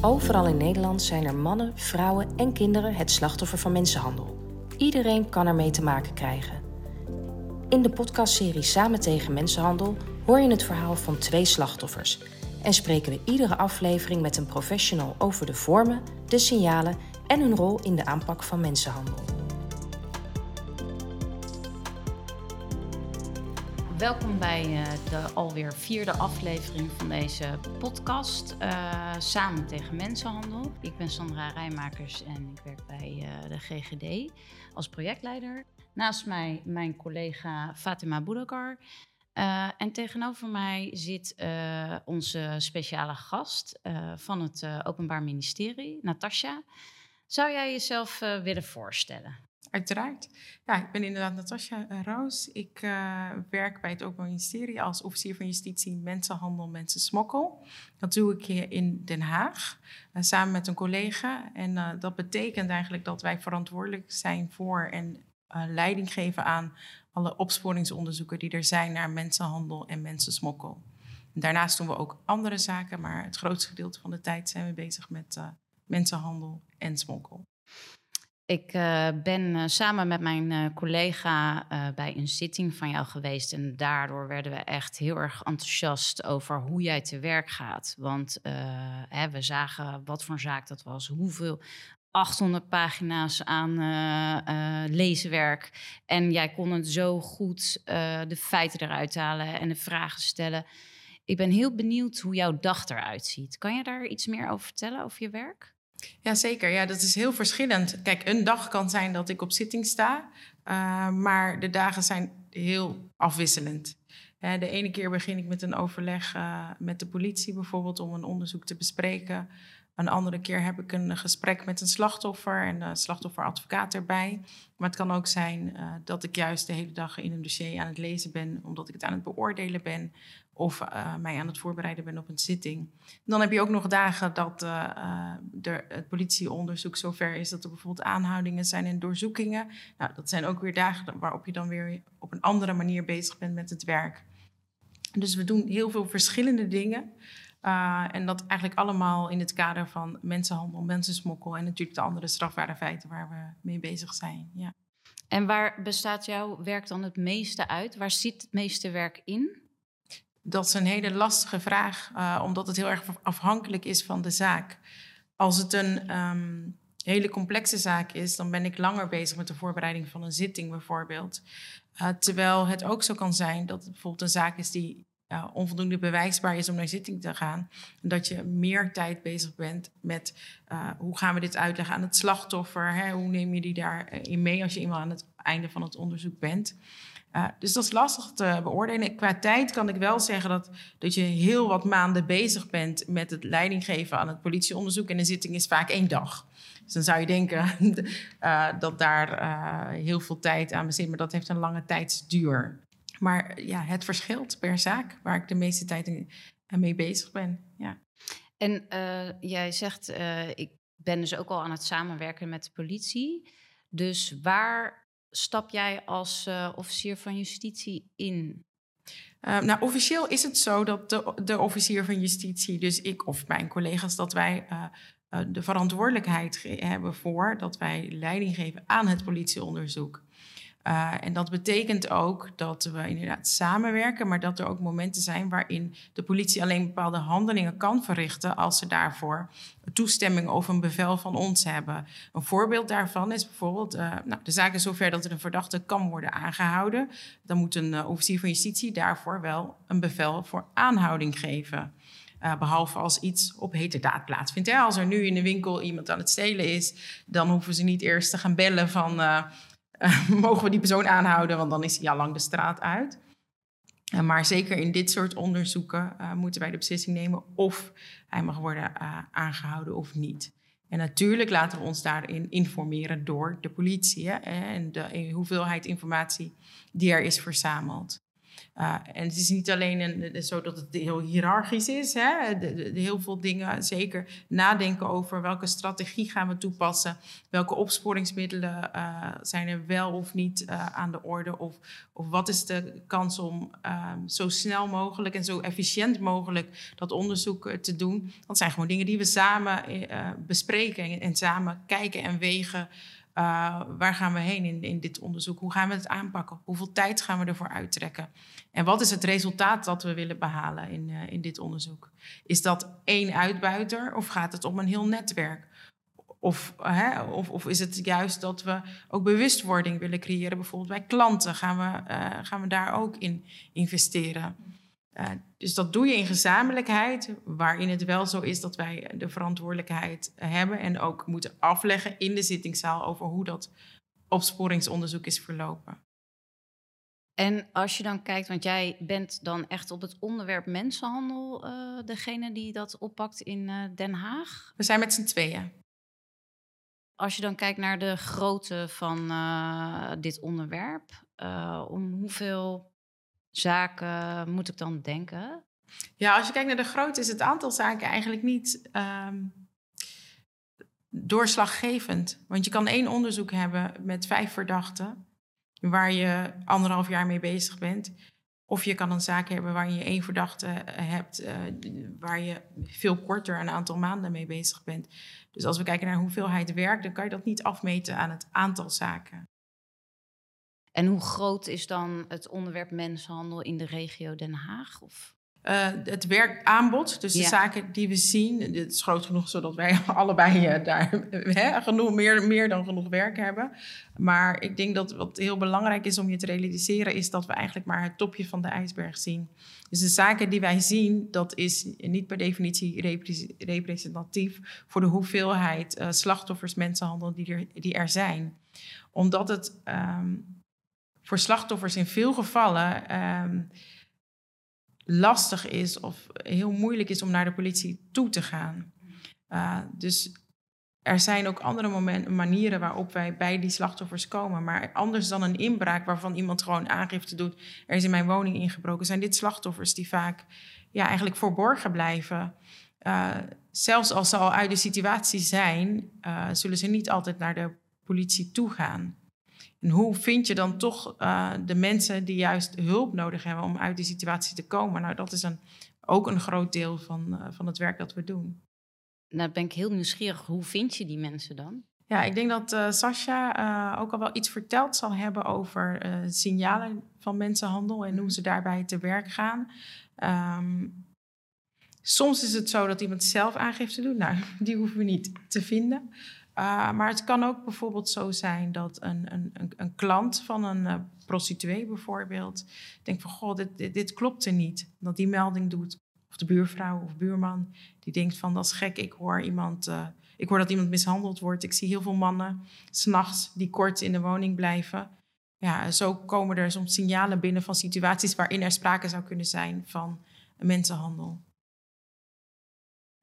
Overal in Nederland zijn er mannen, vrouwen en kinderen het slachtoffer van mensenhandel. Iedereen kan ermee te maken krijgen. In de podcastserie Samen tegen mensenhandel hoor je het verhaal van twee slachtoffers en spreken we iedere aflevering met een professional over de vormen, de signalen en hun rol in de aanpak van mensenhandel. Welkom bij uh, de alweer vierde aflevering van deze podcast uh, Samen tegen Mensenhandel. Ik ben Sandra Rijmakers en ik werk bij uh, de GGD als projectleider. Naast mij mijn collega Fatima Boudakar. en tegenover mij zit onze speciale gast van het Openbaar Ministerie, Natasja. Zou jij jezelf willen voorstellen? Uiteraard. Ja, ik ben inderdaad Natasja eh, Roos. Ik uh, werk bij het Openbaar Ministerie als officier van justitie mensenhandel, mensensmokkel. Dat doe ik hier in Den Haag uh, samen met een collega. En dat betekent eigenlijk dat wij verantwoordelijk zijn voor en leiding geven aan alle opsporingsonderzoeken die er zijn naar mensenhandel en mensensmokkel. daarnaast doen we ook andere zaken, maar het grootste gedeelte van de tijd zijn we bezig met mensenhandel en smokkel. Ik uh, ben uh, samen met mijn uh, collega bij een zitting van jou geweest. En daardoor werden we echt heel erg enthousiast over hoe jij te werk gaat. Want hè, we zagen wat voor zaak dat was, hoeveel 800 pagina's aan lezenwerk. En jij kon het zo goed de feiten eruit halen en de vragen stellen. Ik ben heel benieuwd hoe jouw dag eruit ziet. Kan je daar iets meer over vertellen, over je werk? Ja, zeker. Ja, dat is heel verschillend. Kijk, een dag kan zijn dat ik op zitting sta, uh, maar de dagen zijn heel afwisselend. de ene keer begin ik met een overleg uh, met de politie bijvoorbeeld om een onderzoek te bespreken. Een andere keer heb ik een gesprek met een slachtoffer en de slachtofferadvocaat erbij. Maar het kan ook zijn uh, dat ik juist de hele dag in een dossier aan het lezen ben, omdat ik het aan het beoordelen ben of uh, mij aan het voorbereiden ben op een zitting. Dan heb je ook nog dagen dat uh, er het politieonderzoek zover is dat er bijvoorbeeld aanhoudingen zijn en doorzoekingen. Nou, dat zijn ook weer dagen waarop je dan weer op een andere manier bezig bent met het werk. Dus we doen heel veel verschillende dingen. En dat eigenlijk allemaal in het kader van mensenhandel, mensensmokkel en natuurlijk de andere strafbare feiten waar we mee bezig zijn. Ja. En waar bestaat jouw werk dan het meeste uit? Waar zit het meeste werk in? Dat is een hele lastige vraag, uh, omdat het heel erg afhankelijk is van de zaak. Als het een um, hele complexe zaak is, dan ben ik langer bezig met de voorbereiding van een zitting bijvoorbeeld. Uh, terwijl het ook zo kan zijn dat het bijvoorbeeld een zaak is die onvoldoende bewijsbaar is om naar zitting te gaan. En dat je meer tijd bezig bent met uh, hoe gaan we dit uitleggen aan het slachtoffer? Hè? Hoe neem je die daarin mee als je eenmaal aan het einde van het onderzoek bent? Uh, dus dat is lastig te beoordelen. Qua tijd kan ik wel zeggen dat, dat je heel wat maanden bezig bent met het leiding geven aan het politieonderzoek. En een zitting is vaak één dag. Dus dan zou je denken uh, dat daar uh, heel veel tijd aan besteedt, maar dat heeft een lange tijdsduur. Maar ja, het verschilt per zaak waar ik de meeste tijd mee bezig ben. Ja. En jij zegt, ik ben dus ook al aan het samenwerken met de politie. Dus waar stap jij als uh, officier van justitie in? nou, officieel is het zo dat de, de, officier van justitie, dus ik of mijn collega's, dat wij de verantwoordelijkheid hebben voor dat wij leiding geven aan het politieonderzoek. Uh, en dat betekent ook dat we inderdaad samenwerken, maar dat er ook momenten zijn waarin de politie alleen bepaalde handelingen kan verrichten als ze daarvoor toestemming of een bevel van ons hebben. Een voorbeeld daarvan is bijvoorbeeld, uh, nou, de zaak is zover dat er een verdachte kan worden aangehouden. Dan moet een uh, officier van justitie daarvoor wel een bevel voor aanhouding geven. Behalve als iets op heterdaad plaatsvindt. Hè? Als er nu in de winkel iemand aan het stelen is, dan hoeven ze niet eerst te gaan bellen van mogen we die persoon aanhouden, want dan is hij al lang de straat uit. Uh, maar zeker in dit soort onderzoeken uh, moeten wij de beslissing nemen of hij mag worden aangehouden of niet. En natuurlijk laten we ons daarin informeren door de politie hè, en de hoeveelheid informatie die er is verzameld. Uh, en het is niet alleen een, zo dat het heel hiërarchisch is. Hè? De, heel veel dingen, zeker nadenken over welke strategie gaan we toepassen. Welke opsporingsmiddelen uh, zijn er wel of niet uh, aan de orde. Of, of wat is de kans om ehm, zo snel mogelijk en zo efficiënt mogelijk dat onderzoek te doen. Dat zijn gewoon dingen die we samen bespreken en, en samen kijken en wegen. Uh, waar gaan we heen in, in dit onderzoek? Hoe gaan we het aanpakken? Hoeveel tijd gaan we ervoor uittrekken? En wat is het resultaat dat we willen behalen in, uh, in dit onderzoek? Is dat één uitbuiter of gaat het om een heel netwerk? Of, hè, of, of, is het juist dat we ook bewustwording willen creëren, bijvoorbeeld bij klanten? Gaan we, uh, gaan we daar ook in investeren? Uh, dus dat doe je in gezamenlijkheid, waarin het wel zo is dat wij de verantwoordelijkheid hebben en ook moeten afleggen in de zittingszaal over hoe dat opsporingsonderzoek is verlopen. En als je dan kijkt, want jij bent dan echt op het onderwerp mensenhandel uh, degene die dat oppakt in uh, Den Haag? We zijn met z'n tweeën. Als je dan kijkt naar de grootte van dit onderwerp, om hoeveel zaken moet ik dan denken? Ja, als je kijkt naar de grootte, is het aantal zaken eigenlijk niet um, doorslaggevend. Want je kan één onderzoek hebben met vijf verdachten, waar je anderhalf jaar mee bezig bent. Of je kan een zaak hebben waar je één verdachte hebt, uh, waar je veel korter een aantal maanden mee bezig bent. Dus als we kijken naar hoeveelheid werk, dan kan je dat niet afmeten aan het aantal zaken. En hoe groot is dan het onderwerp mensenhandel in de regio Den Haag? Of? Uh, het werkaanbod, dus de zaken die we zien, het is groot genoeg zodat wij allebei uh, daar genoeg, meer, meer dan genoeg werk hebben. Maar ik denk dat wat heel belangrijk is om je te realiseren, is dat we eigenlijk maar het topje van de ijsberg zien. Dus de zaken die wij zien, dat is niet per definitie representatief voor de hoeveelheid uh, slachtoffers mensenhandel die er, die er zijn. Omdat het. Um, voor slachtoffers in veel gevallen um, lastig is of heel moeilijk is om naar de politie toe te gaan. Uh, dus er zijn ook andere manieren waarop wij bij die slachtoffers komen. Maar anders dan een inbraak waarvan iemand gewoon aangifte doet: er is in mijn woning ingebroken, zijn dit slachtoffers die vaak ja, eigenlijk verborgen blijven. Uh, zelfs als ze al uit de situatie zijn, uh, zullen ze niet altijd naar de politie toe gaan. En hoe vind je dan toch uh, de mensen die juist hulp nodig hebben om uit die situatie te komen? Nou, dat is een, ook een groot deel van, uh, van het werk dat we doen. Nou, ben ik heel nieuwsgierig. Hoe vind je die mensen dan? Ja, ik denk dat uh, Sascha ook al wel iets verteld zal hebben over signalen van mensenhandel en hoe ze daarbij te werk gaan. Um, soms is het zo dat iemand zelf aangifte doet. Nou, die hoeven we niet te vinden. Uh, maar het kan ook bijvoorbeeld zo zijn dat een, een, een, een klant van een uh, prostituee bijvoorbeeld denkt van goh, dit, dit, klopt er niet. Dat die melding doet. Of de buurvrouw of buurman die denkt van dat is gek, ik hoor iemand, uh, ik hoor dat iemand mishandeld wordt. Ik zie heel veel mannen s'nachts die kort in de woning blijven. Ja, zo komen er soms signalen binnen van situaties waarin er sprake zou kunnen zijn van mensenhandel.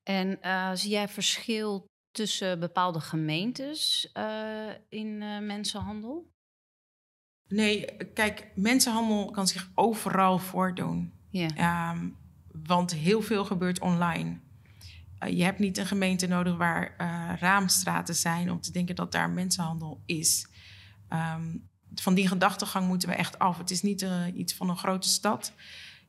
En zie jij verschil tussen bepaalde gemeentes uh, in uh, mensenhandel? Nee, kijk, mensenhandel kan zich overal voordoen. Yeah. Um, want heel veel gebeurt online. Uh, je hebt niet een gemeente nodig waar raamstraten zijn om te denken dat daar mensenhandel is. Um, van die gedachtegang moeten we echt af. Het is niet iets van een grote stad.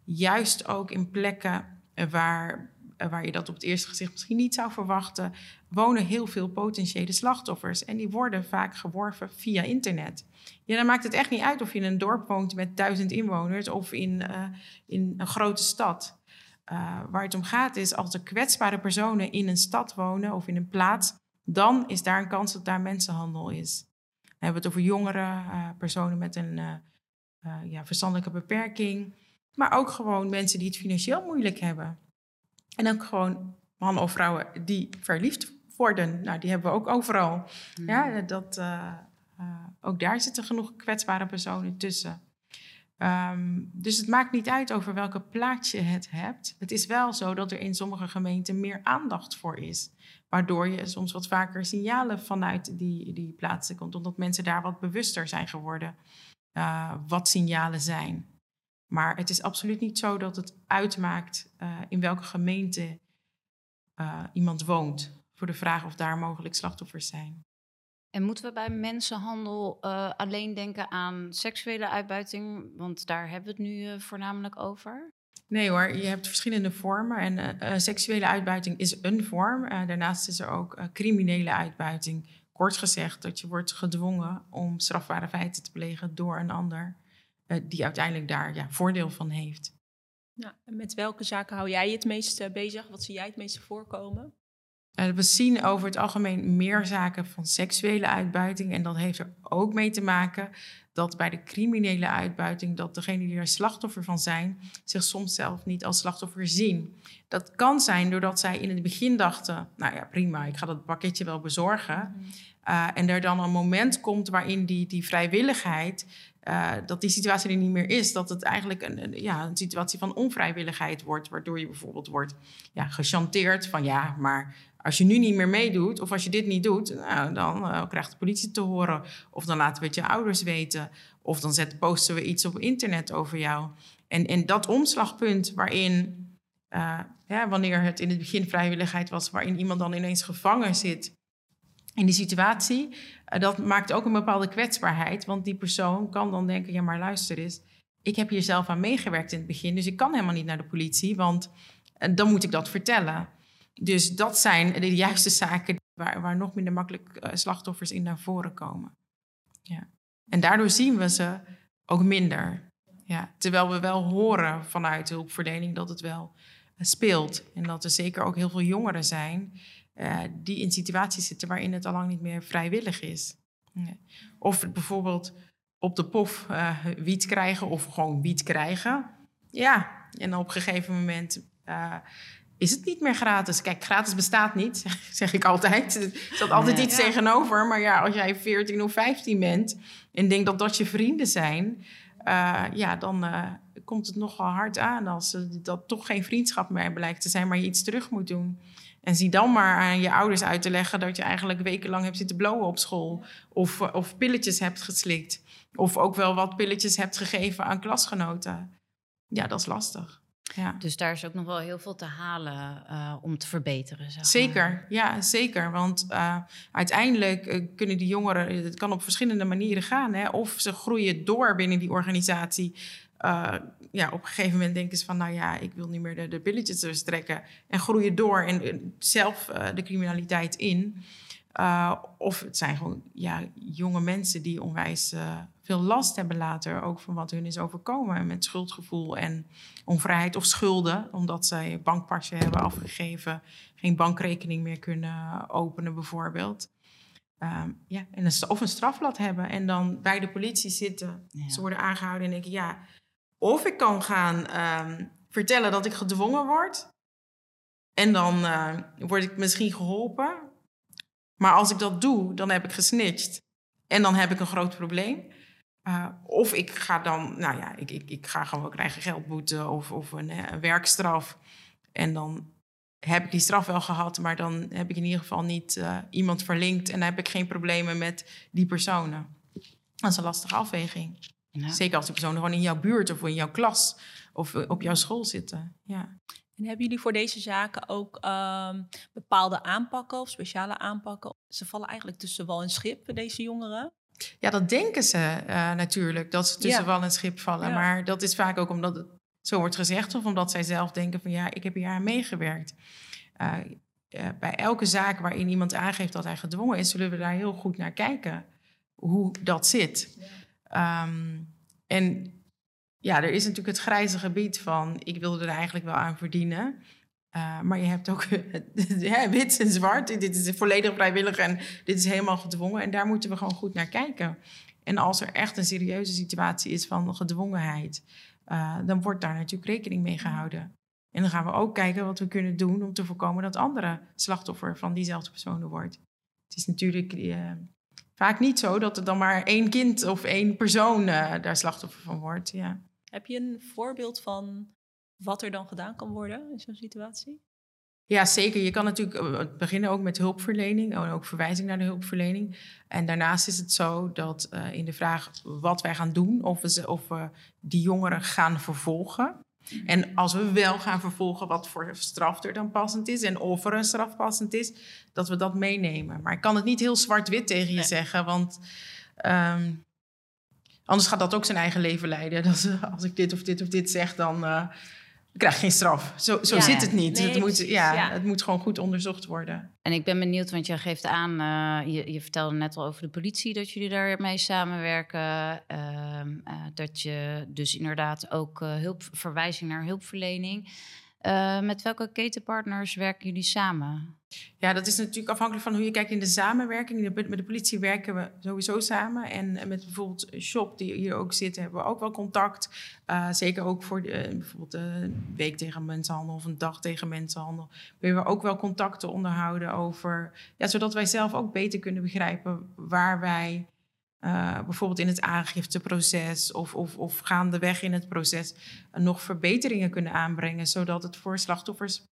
Juist ook in plekken waar eh, waar je dat op het eerste gezicht misschien niet zou verwachten, wonen heel veel potentiële slachtoffers. En die worden vaak geworven via internet. Ja, dan maakt het echt niet uit of je in een dorp woont met duizend inwoners of in, uh, in een grote stad. Uh, waar het om gaat is, als er kwetsbare personen in een stad wonen of in een plaats, dan is daar een kans dat daar mensenhandel is. Dan hebben we het over jongeren, personen met een ja, verstandelijke beperking, maar ook gewoon mensen die het financieel moeilijk hebben. En ook gewoon mannen of vrouwen die verliefd worden. Nou, die hebben we ook overal. Mm. Ja, dat, uh, uh, ook daar zitten genoeg kwetsbare personen tussen. Um, dus het maakt niet uit over welke plaats je het hebt. Het is wel zo dat er in sommige gemeenten meer aandacht voor is. Waardoor je soms wat vaker signalen vanuit die, die plaatsen komt. Omdat mensen daar wat bewuster zijn geworden uh, wat signalen zijn. Maar het is absoluut niet zo dat het uitmaakt in welke gemeente iemand woont. Voor de vraag of daar mogelijk slachtoffers zijn. En moeten we bij mensenhandel uh, alleen denken aan seksuele uitbuiting? Want daar hebben we het nu voornamelijk over. Nee hoor, je hebt verschillende vormen. En seksuele uitbuiting is een vorm. daarnaast is er ook criminele uitbuiting. Kort gezegd dat je wordt gedwongen om strafbare feiten te plegen door een ander. Die uiteindelijk daar ja, voordeel van heeft. Ja, en met welke zaken hou jij het meest bezig? Wat zie jij het meeste voorkomen? Uh, we zien over het algemeen meer zaken van seksuele uitbuiting. En dat heeft er ook mee te maken dat bij de criminele uitbuiting, dat degenen die er slachtoffer van zijn, zich soms zelf niet als slachtoffer zien. Dat kan zijn doordat zij in het begin dachten, nou ja, prima, ik ga dat pakketje wel bezorgen. Uh, en er dan een moment komt waarin die, die vrijwilligheid, uh, dat die situatie er niet meer is. Dat het eigenlijk een, situatie van onvrijwilligheid wordt. Waardoor je bijvoorbeeld wordt ja, gechanteerd van ja, maar als je nu niet meer meedoet of als je dit niet doet, nou, dan uh, krijgt de politie te horen. Of dan laten we het je ouders weten. Of dan zetten, posten we iets op internet over jou. En, dat omslagpunt waarin, ja, wanneer het in het begin vrijwilligheid was, waarin iemand dan ineens gevangen zit in die situatie, uh, dat maakt ook een bepaalde kwetsbaarheid. Want die persoon kan dan denken, ja maar luister eens, ik heb hier zelf aan meegewerkt in het begin, dus ik kan helemaal niet naar de politie, want dan moet ik dat vertellen. Dus dat zijn de juiste zaken waar, waar nog minder makkelijk uh, slachtoffers in naar voren komen. Ja. En daardoor zien we ze ook minder. Ja. Terwijl we wel horen vanuit de hulpverlening dat het wel speelt. En dat er zeker ook heel veel jongeren zijn uh, die in situaties zitten waarin het al lang niet meer vrijwillig is. Of bijvoorbeeld op de pof wiet krijgen of gewoon wiet krijgen. Ja, en op een gegeven moment is het niet meer gratis. Kijk, gratis bestaat niet, zeg ik altijd. Er staat altijd iets tegenover. Maar ja, als jij 14 of 15 bent en denkt dat dat je vrienden zijn, uh, ja, dan uh, komt het nogal hard aan als dat toch geen vriendschap meer blijkt te zijn, maar je iets terug moet doen. En zie dan maar aan je ouders uit te leggen dat je eigenlijk wekenlang hebt zitten blowen op school. Of, of pilletjes hebt geslikt. Of ook wel wat pilletjes hebt gegeven aan klasgenoten. Ja, dat is lastig. Ja. Dus daar is ook nog wel heel veel te halen uh, om te verbeteren. Zeg zeker, ja, zeker. Want uh, uiteindelijk uh, kunnen die jongeren, het kan op verschillende manieren gaan. Hè? Of ze groeien door binnen die organisatie. Ja, op een gegeven moment denken ze van, nou ja, ik wil niet meer de, de billetjes strekken. En groeien door en zelf de criminaliteit in. of het zijn gewoon ja, jonge mensen die onwijs veel last hebben later ook van wat hun is overkomen. Met schuldgevoel en onvrijheid of schulden, omdat zij bankpasje hebben afgegeven, geen bankrekening meer kunnen openen bijvoorbeeld. Um, ja, en een, of een strafblad hebben en dan bij de politie zitten. Ze worden aangehouden en denken, ja, of ik kan gaan um, vertellen dat ik gedwongen word. En dan uh, word ik misschien geholpen. Maar als ik dat doe, dan heb ik gesnitcht. En dan heb ik een groot probleem. Uh, of ik ga dan, nou ja, ik, ik, ik ga gewoon krijgen geldboete of, of een, eh, een, werkstraf. En dan heb ik die straf wel gehad, maar dan heb ik in ieder geval niet iemand verlinkt en dan heb ik geen problemen met die personen. Dat is een lastige afweging. Ja. Zeker als die personen gewoon in jouw buurt of in jouw klas of op jouw school zitten. Ja. En hebben jullie voor deze zaken ook um, bepaalde aanpakken of speciale aanpakken? Ze vallen eigenlijk tussen wal en schip, deze jongeren. Ja, dat denken ze uh, natuurlijk, dat ze tussen ja. wal en schip vallen. Ja. Maar dat is vaak ook omdat het zo wordt gezegd... of omdat zij zelf denken van ja, ik heb hier aan meegewerkt. Uh, uh, bij elke zaak waarin iemand aangeeft dat hij gedwongen is... zullen we daar heel goed naar kijken hoe dat zit. Ja. Um, en ja, er is natuurlijk het grijze gebied van... ik wilde er eigenlijk wel aan verdienen... Uh, maar je hebt ook ja, wit en zwart. Dit is volledig vrijwillig en dit is helemaal gedwongen. En daar moeten we gewoon goed naar kijken. En als er echt een serieuze situatie is van gedwongenheid, uh, dan wordt daar natuurlijk rekening mee gehouden. En dan gaan we ook kijken wat we kunnen doen om te voorkomen dat andere slachtoffer van diezelfde personen wordt. Het is natuurlijk uh, vaak niet zo dat er dan maar één kind of één persoon daar slachtoffer van wordt. Ja. Heb je een voorbeeld van wat er dan gedaan kan worden in zo'n situatie? Ja, zeker. Je kan natuurlijk eh, beginnen ook met hulpverlening en ook verwijzing naar de hulpverlening. En daarnaast is het zo dat uh, in de vraag wat wij gaan doen, of we, ze, of we die jongeren gaan vervolgen. En als we wel gaan vervolgen wat voor straf er dan passend is en of er een straf passend is, dat we dat meenemen. Maar ik kan het niet heel zwart-wit tegen je Nee. zeggen, want um, anders gaat dat ook zijn eigen leven leiden. Dat, uh, als ik dit of dit of dit zeg, dan uh, krijg geen straf. Zo, zo Ja, zit het niet. Nee, het, moet, ja, ja. het moet gewoon goed onderzocht worden. En ik ben benieuwd, want je geeft aan, uh, je, je, vertelde net al over de politie dat jullie daarmee samenwerken. Uh, uh, dat je dus inderdaad ook uh, hulp, verwijzing naar hulpverlening. Uh, met welke ketenpartners werken jullie samen? Ja, dat is natuurlijk afhankelijk van hoe je kijkt in de samenwerking. Met de politie werken we sowieso samen. En met bijvoorbeeld Shop, die hier ook zit, hebben we ook wel contact. Uh, zeker ook voor de, bijvoorbeeld een week tegen mensenhandel of een dag tegen mensenhandel. Willen we ook wel contacten onderhouden over... Ja, zodat wij zelf ook beter kunnen begrijpen waar wij... Uh, bijvoorbeeld in het aangifteproces of, of, of gaandeweg in het proces nog verbeteringen kunnen aanbrengen, zodat het voor slachtoffers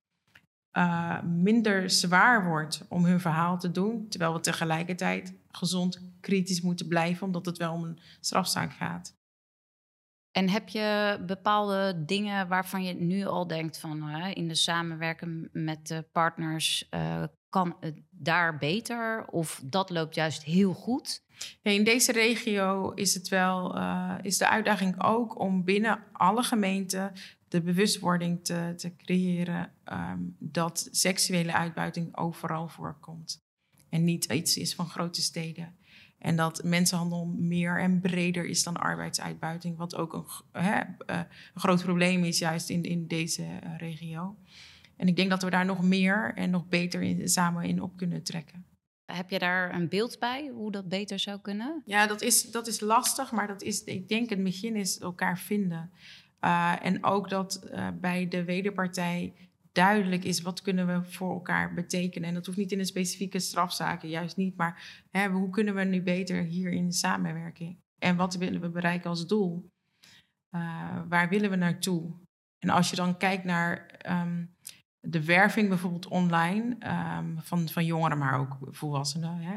uh, minder zwaar wordt om hun verhaal te doen, terwijl we tegelijkertijd gezond kritisch moeten blijven, omdat het wel om een strafzaak gaat. En heb je bepaalde dingen waarvan je nu al denkt van uh, in de samenwerking met de partners uh, kan het daar beter of dat loopt juist heel goed? Nee, in deze regio is het wel uh, is de uitdaging ook om binnen alle gemeenten de bewustwording te, te creëren um, dat seksuele uitbuiting overal voorkomt en niet iets is van grote steden. En dat mensenhandel meer en breder is dan arbeidsuitbuiting, wat ook een, hè, een groot probleem is juist in, in deze uh, regio. En ik denk dat we daar nog meer en nog beter in, samen in op kunnen trekken. Heb je daar een beeld bij hoe dat beter zou kunnen? Ja, dat is, dat is lastig, maar dat is, ik denk het begin is elkaar vinden. Uh, en ook dat uh, bij de wederpartij duidelijk is wat kunnen we voor elkaar betekenen. En dat hoeft niet in een specifieke strafzaken, juist niet. Maar hè, hoe kunnen we nu beter hier in de samenwerking? En wat willen we bereiken als doel? Uh, waar willen we naartoe? En als je dan kijkt naar um, de werving bijvoorbeeld online um, van, van jongeren, maar ook volwassenen. Hè?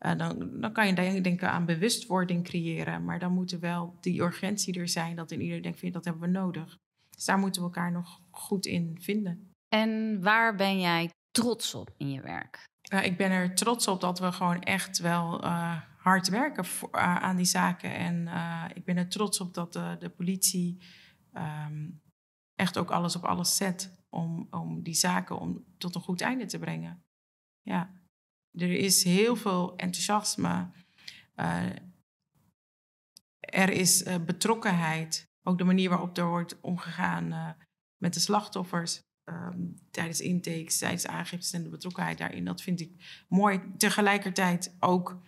Uh, dan, dan kan je denken aan bewustwording creëren. Maar dan moet er wel die urgentie er zijn dat in ieder denkt, vind, dat hebben we nodig. Dus daar moeten we elkaar nog goed in vinden. En waar ben jij trots op in je werk? Uh, ik ben er trots op dat we gewoon echt wel uh, hard werken voor, aan die zaken. En ik ben er trots op dat de, de politie um, echt ook alles op alles zet om, om die zaken om, tot een goed einde te brengen. Ja, er is heel veel enthousiasme. er is betrokkenheid. Ook de manier waarop er wordt omgegaan met de slachtoffers. Um, tijdens intakes, tijdens aangiftes en de betrokkenheid daarin. Dat vind ik mooi. Tegelijkertijd ook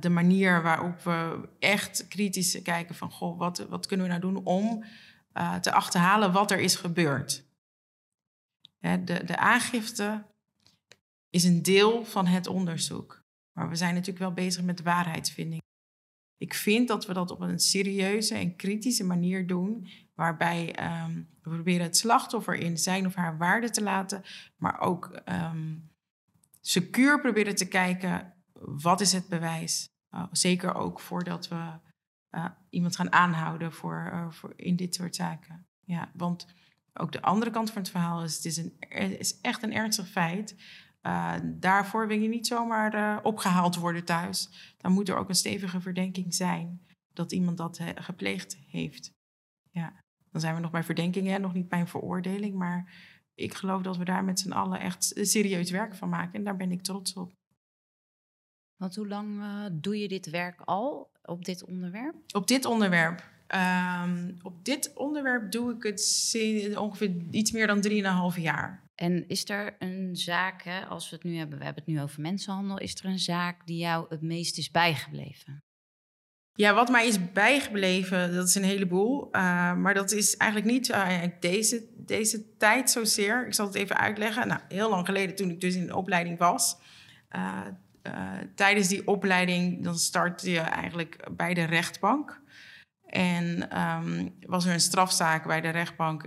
de manier waarop we echt kritisch kijken van... Goh, wat, wat kunnen we nou doen om te achterhalen wat er is gebeurd? Hè, de, de aangifte is een deel van het onderzoek. Maar we zijn natuurlijk wel bezig met waarheidsvinding. Ik vind dat we dat op een serieuze en kritische manier doen, waarbij um, we proberen het slachtoffer in zijn of haar waarde te laten, maar ook um, secuur proberen te kijken wat is het bewijs. Uh, zeker ook voordat we uh, iemand gaan aanhouden voor, uh, voor in dit soort zaken. Ja, want ook de andere kant van het verhaal is, het is, een, het is echt een ernstig feit. Uh, daarvoor wil je niet zomaar uh, opgehaald worden thuis. Dan moet er ook een stevige verdenking zijn dat iemand dat he, gepleegd heeft. Ja, dan zijn we nog bij verdenkingen, nog niet bij een veroordeling. Maar ik geloof dat we daar met z'n allen echt serieus werk van maken. En daar ben ik trots op. Want hoe lang uh, doe je dit werk al op dit onderwerp? Op dit onderwerp? Um, op dit onderwerp doe ik het ongeveer iets meer dan 3,5 jaar. En is er een zaak, hè, als we het nu hebben, we hebben het nu over mensenhandel, is er een zaak die jou het meest is bijgebleven? Ja, wat mij is bijgebleven, dat is een heleboel. Uh, maar dat is eigenlijk niet uh, deze, deze tijd zozeer. Ik zal het even uitleggen. Nou, heel lang geleden, toen ik dus in de opleiding was. Uh, tijdens die opleiding, dan startte je eigenlijk bij de rechtbank. En ehm, was er een strafzaak bij de rechtbank.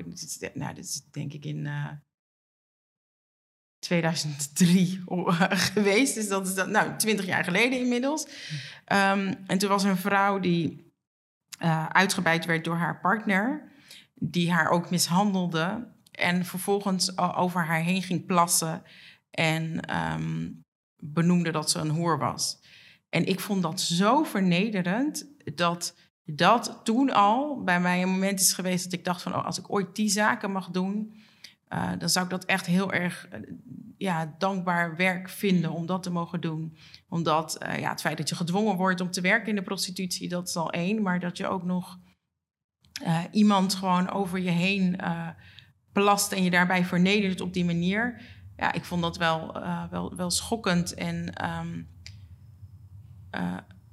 Nou, dit is denk ik in 2003 geweest. Dus dat is dat, nou, 20 jaar geleden inmiddels. Ehm, en toen was een vrouw die uh, werd door haar partner. Die haar ook mishandelde. En vervolgens over haar heen ging plassen. En ehm, benoemde dat ze een hoer was. En ik vond dat zo vernederend dat dat toen al bij mij een moment is geweest dat ik dacht van oh, als ik ooit die zaken mag doen, uh, dan zou ik dat echt heel erg uh, ja, dankbaar werk vinden om dat te mogen doen. Omdat uh, ja, het feit dat je gedwongen wordt om te werken in de prostitutie, dat is al één. Maar dat je ook nog iemand gewoon over je heen plast en je daarbij vernedert op die manier. Ja, ik vond dat wel, wel, wel schokkend en um,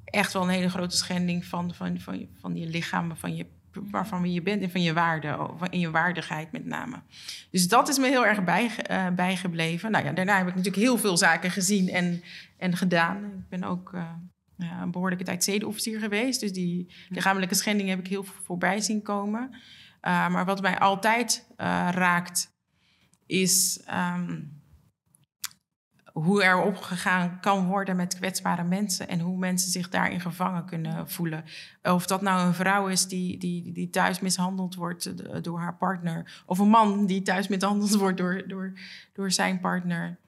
echt wel een hele grote schending van, van, van, van je lichaam, van je waarvan je bent en van je waarde, in je waardigheid met name. Dus dat is me heel erg bij, uh, bijgebleven. Nou ja, daarna heb ik natuurlijk heel veel zaken gezien en, en gedaan. Ik ben ook uh, ja, een behoorlijke tijd zedenofficier geweest. Dus die lichamelijke schending heb ik heel veel voorbij zien komen. Uh, maar wat mij altijd raakt, is um, hoe er opgegaan kan worden met kwetsbare mensen en hoe mensen zich daarin gevangen kunnen voelen. Of dat nou een vrouw is die, die, die thuis mishandeld wordt eh, door haar partner, of een man die thuis mishandeld wordt door, door, door zijn partner,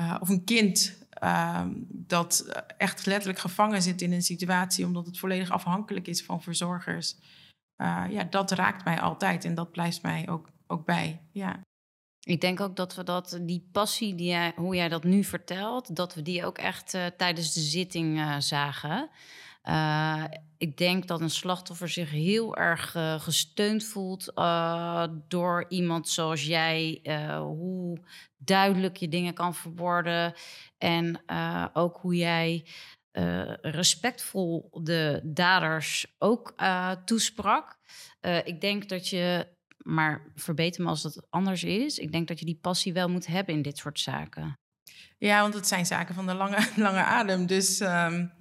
uh, of een kind uh, dat echt letterlijk gevangen zit in een situatie omdat het volledig afhankelijk is van verzorgers. Uh, ja, dat raakt mij altijd en dat blijft mij ook, ook bij. Ja. Ik denk ook dat we dat, die passie, die jij, hoe jij dat nu vertelt, dat we die ook echt uh, tijdens de zitting uh, zagen. Uh, ik denk dat een slachtoffer zich heel erg gesteund voelt door iemand zoals jij. hoe duidelijk je dingen kan verwoorden. En ook hoe jij respectvol de daders ook toesprak. ik denk dat je maar verbeter me als dat anders is. Ik denk dat je die passie wel moet hebben in dit soort zaken. Ja, want het zijn zaken van de lange, lange adem. Dus um,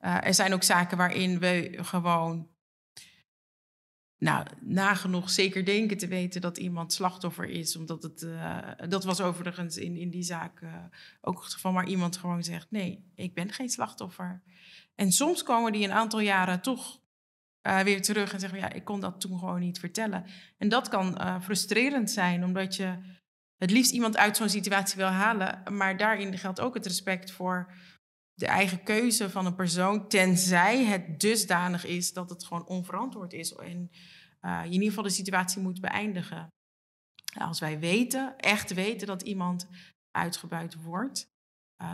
uh, er zijn ook zaken waarin we gewoon nou, nagenoeg zeker denken te weten dat iemand slachtoffer is. Omdat het, uh, dat was overigens in, in die zaak uh, ook het geval, waar iemand gewoon zegt: nee, ik ben geen slachtoffer. En soms komen die een aantal jaren toch uh, weer terug en zeggen: Ja, ik kon dat toen gewoon niet vertellen. En dat kan uh, frustrerend zijn, omdat je het liefst iemand uit zo'n situatie wil halen. Maar daarin geldt ook het respect voor de eigen keuze van een persoon, tenzij het dusdanig is dat het gewoon onverantwoord is. En uh, je in ieder geval de situatie moet beëindigen. Als wij weten, echt weten dat iemand uitgebuit wordt,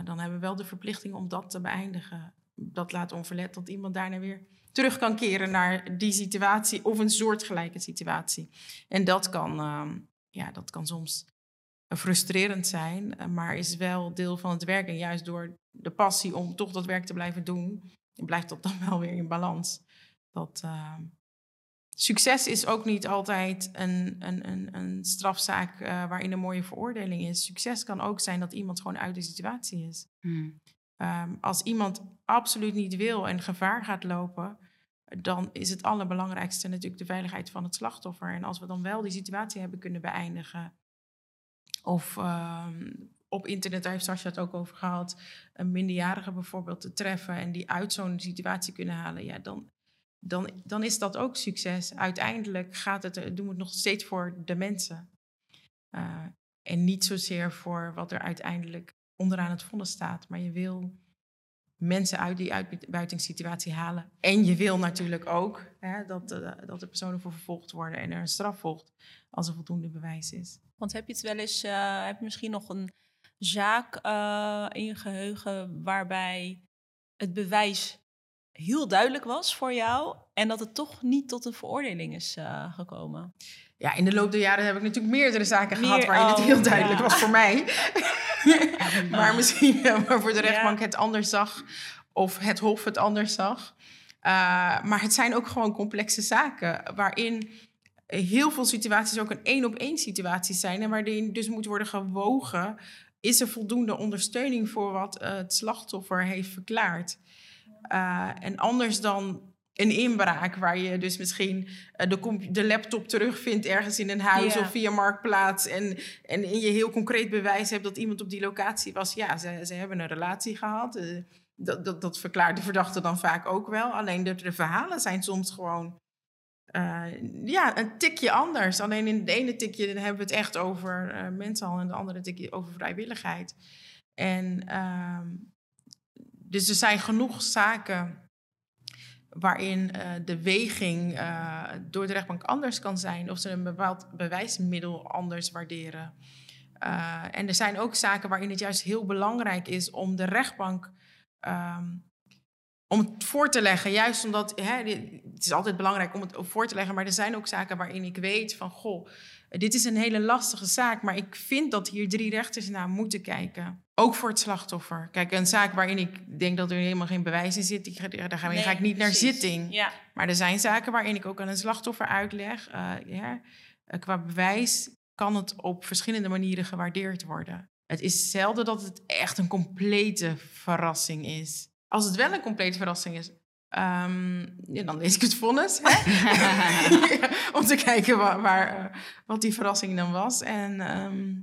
dan hebben we wel de verplichting om dat te beëindigen. Dat laat onverlet dat iemand daarna weer terug kan keren naar die situatie of een soortgelijke situatie. En dat kan, uh, ja, dat kan soms frustrerend zijn, eh, maar is wel deel van het werk. En juist door de passie om toch dat werk te blijven doen, blijft dat dan wel weer in balans. Dat, uh, succes is ook niet altijd een, een, een, een strafzaak uh, waarin een mooie veroordeling is. Succes kan ook zijn dat iemand gewoon uit de situatie is. Hmm. Um, als iemand absoluut niet wil en gevaar gaat lopen, dan is het allerbelangrijkste natuurlijk de veiligheid van het slachtoffer. En als we dan wel die situatie hebben kunnen beëindigen, of uh, op internet, daar heeft Sascha het ook over gehad, een minderjarige bijvoorbeeld te treffen en die uit zo'n situatie kunnen halen, ja, dan, dan, dan is dat ook succes. Uiteindelijk gaat het, doen het nog steeds voor de mensen. Uh, en niet zozeer voor wat er uiteindelijk onderaan het vonnis staat. Maar je wil mensen uit die uitbuitingssituatie halen. En je wil natuurlijk ook hè, dat, uh, dat de personen voor vervolgd worden en er een straf volgt als er voldoende bewijs is. Want heb je het wel eens, uh, heb je misschien nog een zaak uh, in je geheugen waarbij het bewijs heel duidelijk was voor jou en dat het toch niet tot een veroordeling is gekomen? Ja, in de loop der jaren heb ik natuurlijk meerdere zaken Meer, gehad waarin oh, het heel duidelijk ja. was voor mij. maar misschien maar voor de rechtbank het anders zag. Of het Hof het anders zag. Uh, maar het zijn ook gewoon complexe zaken. Waarin heel veel situaties ook een één-op-één situaties zijn. En waarin dus moet worden gewogen. Is er voldoende ondersteuning voor wat uh, het slachtoffer heeft verklaard? Uh, en anders dan een inbraak waar je dus misschien eh, de, de laptop terugvindt ergens in een huis of via Marktplaats. En, en je heel concreet bewijs hebt dat iemand op die locatie was. Ja, ze, ze hebben een relatie gehad. Eh, dat, dat, dat verklaart de verdachte dan vaak ook wel. Alleen de, de verhalen zijn soms gewoon eh, ja, een tikje anders. Alleen in het ene tikje dan hebben we het echt over eh mensenhandel en de andere tikje over vrijwilligheid. En ehm, dus er zijn genoeg zaken waarin eh, de weging eh, door de rechtbank anders kan zijn. Of ze een bepaald bewijsmiddel anders waarderen. Eh, en er zijn ook zaken waarin het juist heel belangrijk is om de rechtbank ehm, om het voor te leggen. Juist omdat hè, het is altijd belangrijk om het voor te leggen. Maar er zijn ook zaken waarin ik weet van goh, dit is een hele lastige zaak. Maar ik vind dat hier drie rechters naar moeten kijken. Ook voor het slachtoffer. Kijk, een zaak waarin ik denk dat er helemaal geen bewijs in zit, ga- daar ga, Nee, ga ik niet naar zitting. Ja, Maar er zijn zaken waarin ik ook aan een slachtoffer uitleg. eh, ja, eh, qua bewijs kan het op verschillende manieren gewaardeerd worden. Het is zelden dat het echt een complete verrassing is. Als het wel een complete verrassing is, ja, dan lees ik het vonnis. Om te kijken waar, waar, eh, wat die verrassing dan was. En ehm,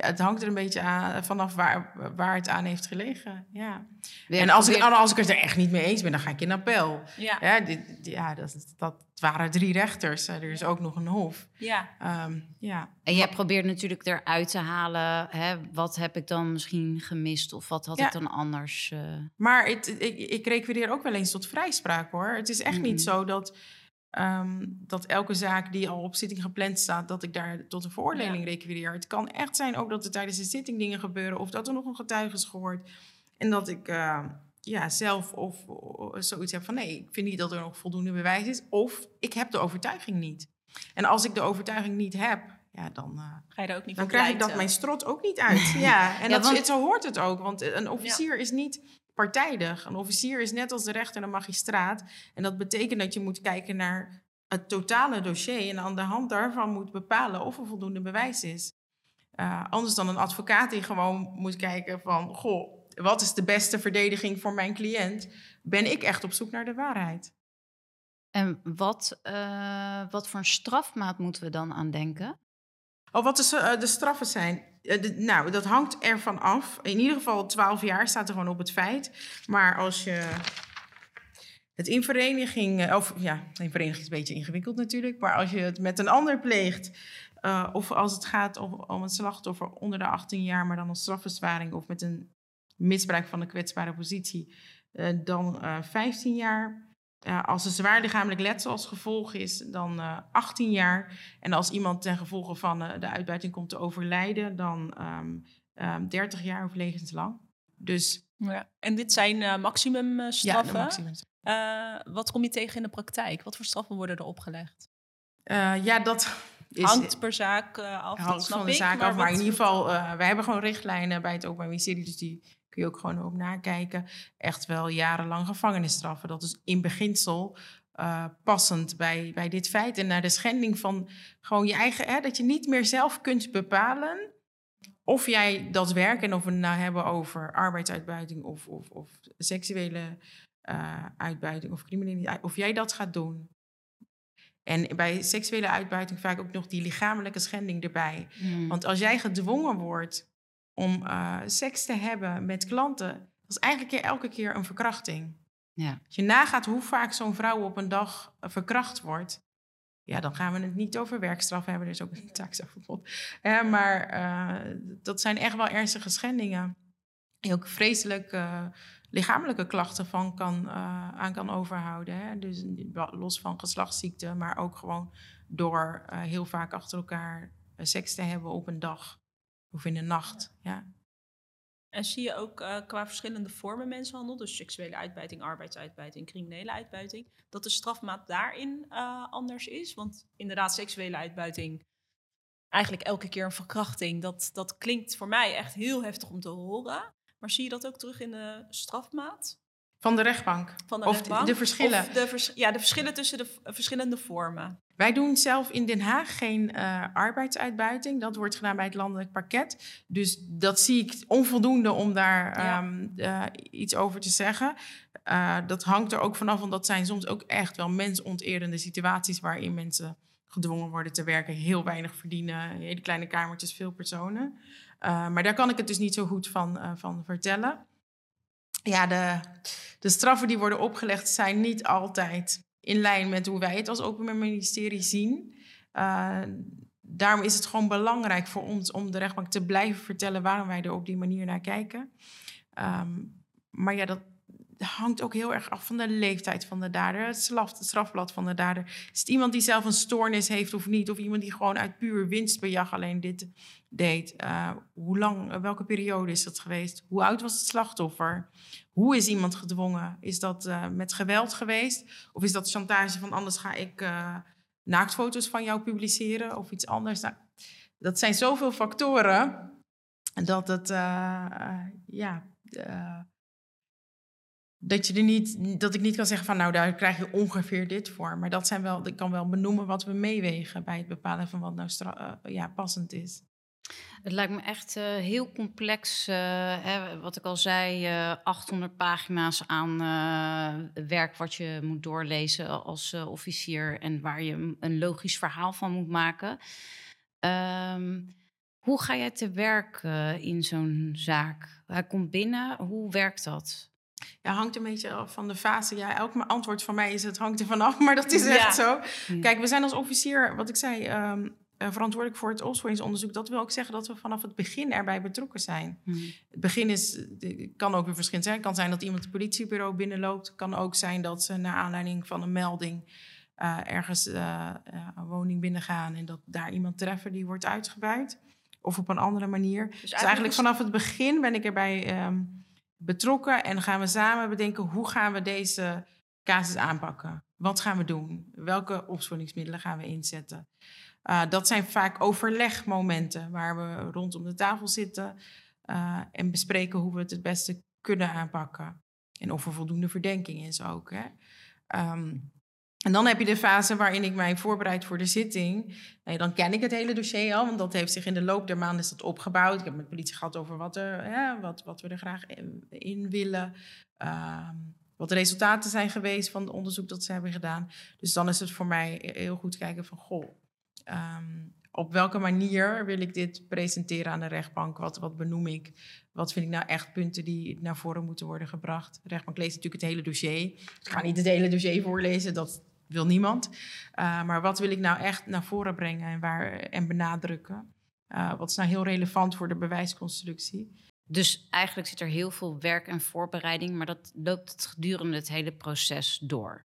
ja, het hangt er een beetje aan, vanaf waar, waar het aan heeft gelegen. Ja. Weer En als ik, als ik het er echt niet mee eens ben, dan ga ik in appel. ja, Ja, dit, ja dat, dat waren drie rechters. Eh, Er is ook nog een hof. ja. Ehm, ja. En jij probeert natuurlijk eruit te halen, hè, wat heb ik dan misschien gemist of wat had Ja. ik dan anders... eh, Maar het, ik, ik requireer ook wel eens tot vrijspraak hoor. Het is echt niet zo dat, ehm, dat elke zaak die al op zitting gepland staat, dat ik daar tot een veroordeling requireer. Het kan echt zijn ook dat er tijdens de zitting dingen gebeuren of dat er nog een getuige is gehoord. En dat ik eh, ja, zelf of, of zoiets heb van nee, ik vind niet dat er nog voldoende bewijs is. Of ik heb de overtuiging niet. En als ik de overtuiging niet heb, ja, dan, eh, Ga je er ook niet dan krijg ik dat mijn strot ook niet uit. Ja, en Ja, dat, want- het, zo hoort het ook. Want een officier is niet partijdig. Een officier is net als de rechter en de magistraat. En dat betekent dat je moet kijken naar het totale dossier... en aan de hand daarvan moet bepalen of er voldoende bewijs is. Eh, anders dan een advocaat die gewoon moet kijken van... goh, wat is de beste verdediging voor mijn cliënt? Ben ik echt op zoek naar de waarheid? En wat, eh, wat voor een strafmaat moeten we dan aan denken? Oh, wat de, eh, de straffen zijn? Eh, nou, dat hangt ervan af. In ieder geval 12 jaar staat er gewoon op het feit. Maar als je het in vereniging... eh, Of ja, in vereniging is een beetje ingewikkeld natuurlijk. Maar als je het met een ander pleegt... of als het gaat om, om een slachtoffer onder de 18 jaar... maar dan een strafverzwaring of met een misbruik van de kwetsbare positie... dan eh 15 jaar... Eh, als er zwaar lichamelijk letsel als gevolg is, dan eh 18 jaar. En als iemand ten gevolge van eh, de uitbuiting komt te overlijden, dan ehm, ehm, 30 jaar of levenslang. Dus Ja. En dit zijn eh maximumstraffen. ja, maximum. Eh, wat kom je tegen in de praktijk? Wat voor straffen worden er opgelegd? Eh, ja, dat is, Hangt per zaak eh, af, dat hangt snap van de ik. zaak af. Maar in ieder geval, eh wij hebben gewoon richtlijnen bij het Openbaar Ministerie. Dus die kun je ook gewoon op nakijken. Echt wel jarenlang gevangenisstraffen. Dat is in beginsel eh, passend bij, bij dit feit. En naar de schending van gewoon je eigen... Hè, dat je niet meer zelf kunt bepalen... of jij dat werk, en of we het nou hebben over arbeidsuitbuiting... of, of, of seksuele eh, uitbuiting of criminaliteit... of jij dat gaat doen. En bij seksuele uitbuiting vaak ook nog die lichamelijke schending erbij. Hmm. Want als jij gedwongen wordt om eh, seks te hebben met klanten, dat is eigenlijk elke keer een verkrachting. Ja. Als je nagaat hoe vaak zo'n vrouw op een dag eh, verkracht wordt, ja, dan gaan we het niet over werkstraf hebben. Er is ook een taakstrafverbod. Maar eh, dat zijn echt wel ernstige schendingen. Die ook vreselijk lichamelijke klachten van kan, aan kan overhouden. Hè? Dus los van geslachtsziekten, maar ook gewoon door heel vaak achter elkaar seks te hebben op een dag of in de nacht. Ja. En zie je ook eh, qua verschillende vormen mensenhandel, dus seksuele uitbuiting, arbeidsuitbuiting, criminele uitbuiting, dat de strafmaat daarin eh, anders is? Want inderdaad, seksuele uitbuiting, eigenlijk elke keer een verkrachting, dat, dat klinkt voor mij echt heel heftig om te horen. Maar zie je dat ook terug in de strafmaat? Van de rechtbank. Van de of rechtbank? de verschillen. Of de vers- ja, de verschillen tussen de verschillende vormen. Wij doen zelf in Den Haag geen eh, arbeidsuitbuiting. Dat wordt gedaan bij het landelijk parket. Dus dat zie ik onvoldoende om daar Ja. ehm, eh, iets over te zeggen. Eh, dat hangt er ook vanaf, want dat zijn soms ook echt wel mensonterende situaties waarin mensen gedwongen worden te werken, heel weinig verdienen, hele kleine kamertjes, veel personen. Maar daar kan ik het dus niet zo goed van, van vertellen. Ja, de, de straffen die worden opgelegd zijn niet altijd in lijn met hoe wij het als Openbaar Ministerie zien. Uh, daarom is het gewoon belangrijk voor ons om de rechtbank te blijven vertellen waarom wij er op die manier naar kijken. Um, maar ja, dat hangt ook heel erg af van de leeftijd van de dader, het, het strafblad van de dader. Is het iemand die zelf een stoornis heeft of niet? Of iemand die gewoon uit puur winstbejag alleen dit deed? Uh, hoe lang, welke periode is dat geweest? Hoe oud was het slachtoffer? Hoe is iemand gedwongen? Is dat uh, met geweld geweest? Of is dat chantage van anders ga ik naaktfoto's van jou publiceren of iets anders? Nou, dat zijn zoveel factoren dat het, ja, dat je er niet, dat ik niet kan zeggen van nou daar krijg je ongeveer dit voor. Maar dat zijn wel, ik kan wel benoemen wat we meewegen bij het bepalen van wat nou stra- ja, passend is. Het lijkt me echt uh, heel complex. Uh, hè, wat ik al zei, uh, 800 pagina's aan uh, werk wat je moet doorlezen als uh, officier en waar je een logisch verhaal van moet maken. Um, hoe ga jij te werk uh, in zo'n zaak? Hij komt binnen, hoe werkt dat? Ja, hangt een beetje af van de fase. Ja, elk antwoord van mij is het hangt er vanaf, maar dat is echt ja. zo. Kijk, we zijn als officier, wat ik zei, um, uh, verantwoordelijk voor het opsporingsonderzoek. Dat wil ook zeggen dat we vanaf het begin erbij betrokken zijn. Hmm. Het begin is, kan ook weer verschillend zijn. Het kan zijn dat iemand het politiebureau binnenloopt. Het kan ook zijn dat ze naar aanleiding van een melding uh, ergens uh, een woning binnengaan en dat daar iemand treffen die wordt uitgebuit. Of op een andere manier. Dus, dus eigenlijk vanaf het begin ben ik erbij um, betrokken en gaan we samen bedenken hoe gaan we deze casus aanpakken. Wat gaan we doen? Welke opsporingsmiddelen gaan we inzetten? Uh, dat zijn vaak overlegmomenten waar we rondom de tafel zitten uh, en bespreken hoe we het het beste kunnen aanpakken. En of er voldoende verdenking is ook. Hè? Um, en dan heb je de fase waarin ik mij voorbereid voor de zitting. Dan ken ik het hele dossier al, want dat heeft zich in de loop der maanden is opgebouwd. Ik heb met de politie gehad over wat, er, ja, wat, wat we er graag in, willen. Uh, wat de resultaten zijn geweest van het onderzoek dat ze hebben gedaan. Dus dan is het voor mij heel goed kijken van, goh, um, op welke manier wil ik dit presenteren aan de rechtbank? Wat, wat benoem ik? Wat vind ik nou echt punten die naar voren moeten worden gebracht? De rechtbank leest natuurlijk het hele dossier. Ik ga niet het hele dossier voorlezen, dat wil niemand. Uh, maar wat wil ik nou echt naar voren brengen en, waar, en benadrukken? Uh, wat is nou heel relevant voor de bewijsconstructie? Dus eigenlijk zit er heel veel werk en voorbereiding, maar dat loopt het gedurende het hele proces door.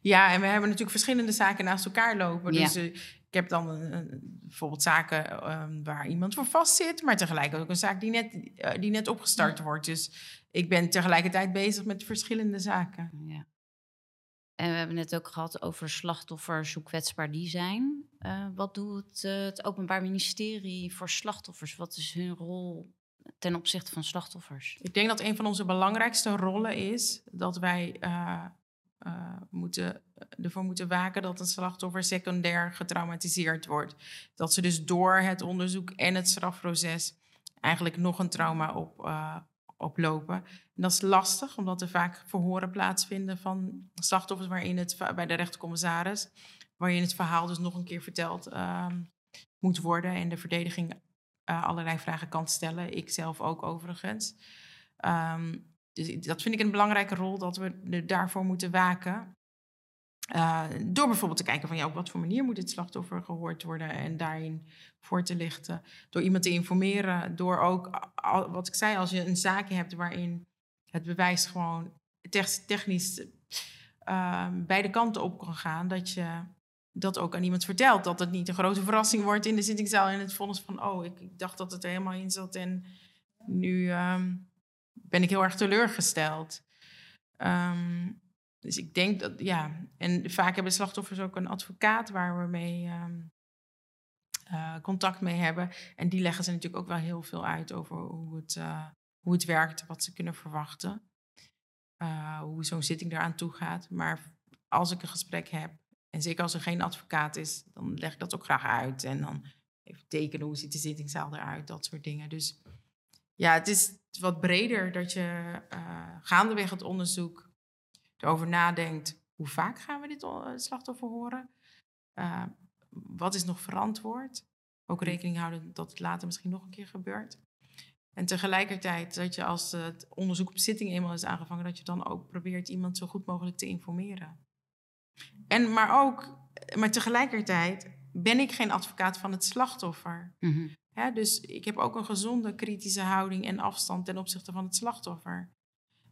Ja, en we hebben natuurlijk verschillende zaken naast elkaar lopen. Ja. Dus uh, ik heb dan een, bijvoorbeeld zaken um, waar iemand voor vast zit, maar tegelijk ook een zaak die net, uh, die net opgestart ja. wordt. Dus ik ben tegelijkertijd bezig met verschillende zaken. Ja. En we hebben het ook gehad over slachtoffers, hoe kwetsbaar die zijn. Uh, wat doet uh, het Openbaar Ministerie voor slachtoffers? Wat is hun rol ten opzichte van slachtoffers? Ik denk dat een van onze belangrijkste rollen is dat wij uh, moeten, ervoor moeten waken dat een slachtoffer secundair getraumatiseerd wordt. Dat ze dus door het onderzoek en het strafproces eigenlijk nog een trauma op, oplopen. En dat is lastig, omdat er vaak verhoren plaatsvinden van slachtoffers waarin het bij de rechtercommissaris, waarin het verhaal dus nog een keer verteld uh, moet worden en de verdediging uh, allerlei vragen kan stellen. Ik zelf ook overigens. Um, dus dat vind ik een belangrijke rol, dat we daarvoor moeten waken. Uh, door bijvoorbeeld te kijken van ja, op wat voor manier moet het slachtoffer gehoord worden en daarin voor te lichten. Door iemand te informeren, door ook, wat ik zei, als je een zaakje hebt waarin het bewijs gewoon technisch uh, beide kanten op kan gaan, dat je dat ook aan iemand vertelt. Dat het niet een grote verrassing wordt in de zittingszaal en het vonnis van, oh, ik, dacht dat het er helemaal in zat en nu um, ben ik heel erg teleurgesteld. Um, dus ik denk dat, ja, en vaak hebben slachtoffers ook een advocaat waar we mee um, uh, contact mee hebben. En die leggen ze natuurlijk ook wel heel veel uit over hoe het, uh, hoe het werkt, wat ze kunnen verwachten. uh, hoe zo'n zitting eraan toe gaat. Maar als ik een gesprek heb, en zeker als er geen advocaat is, dan leg ik dat ook graag uit. En dan even tekenen hoe ziet de zittingszaal eruit, dat soort dingen. Dus ja, het is wat breder dat je gaandeweg het onderzoek erover nadenkt. Hoe vaak gaan we dit slachtoffer horen? Uh, wat is nog verantwoord? Ook hm. rekening houden dat het later misschien nog een keer gebeurt. En tegelijkertijd dat je als het onderzoek op zitting eenmaal is aangevangen, dat je dan ook probeert iemand zo goed mogelijk te informeren. En maar ook, maar tegelijkertijd ben ik geen advocaat van het slachtoffer. Mm dus ik heb ook een gezonde kritische houding en afstand ten opzichte van het slachtoffer.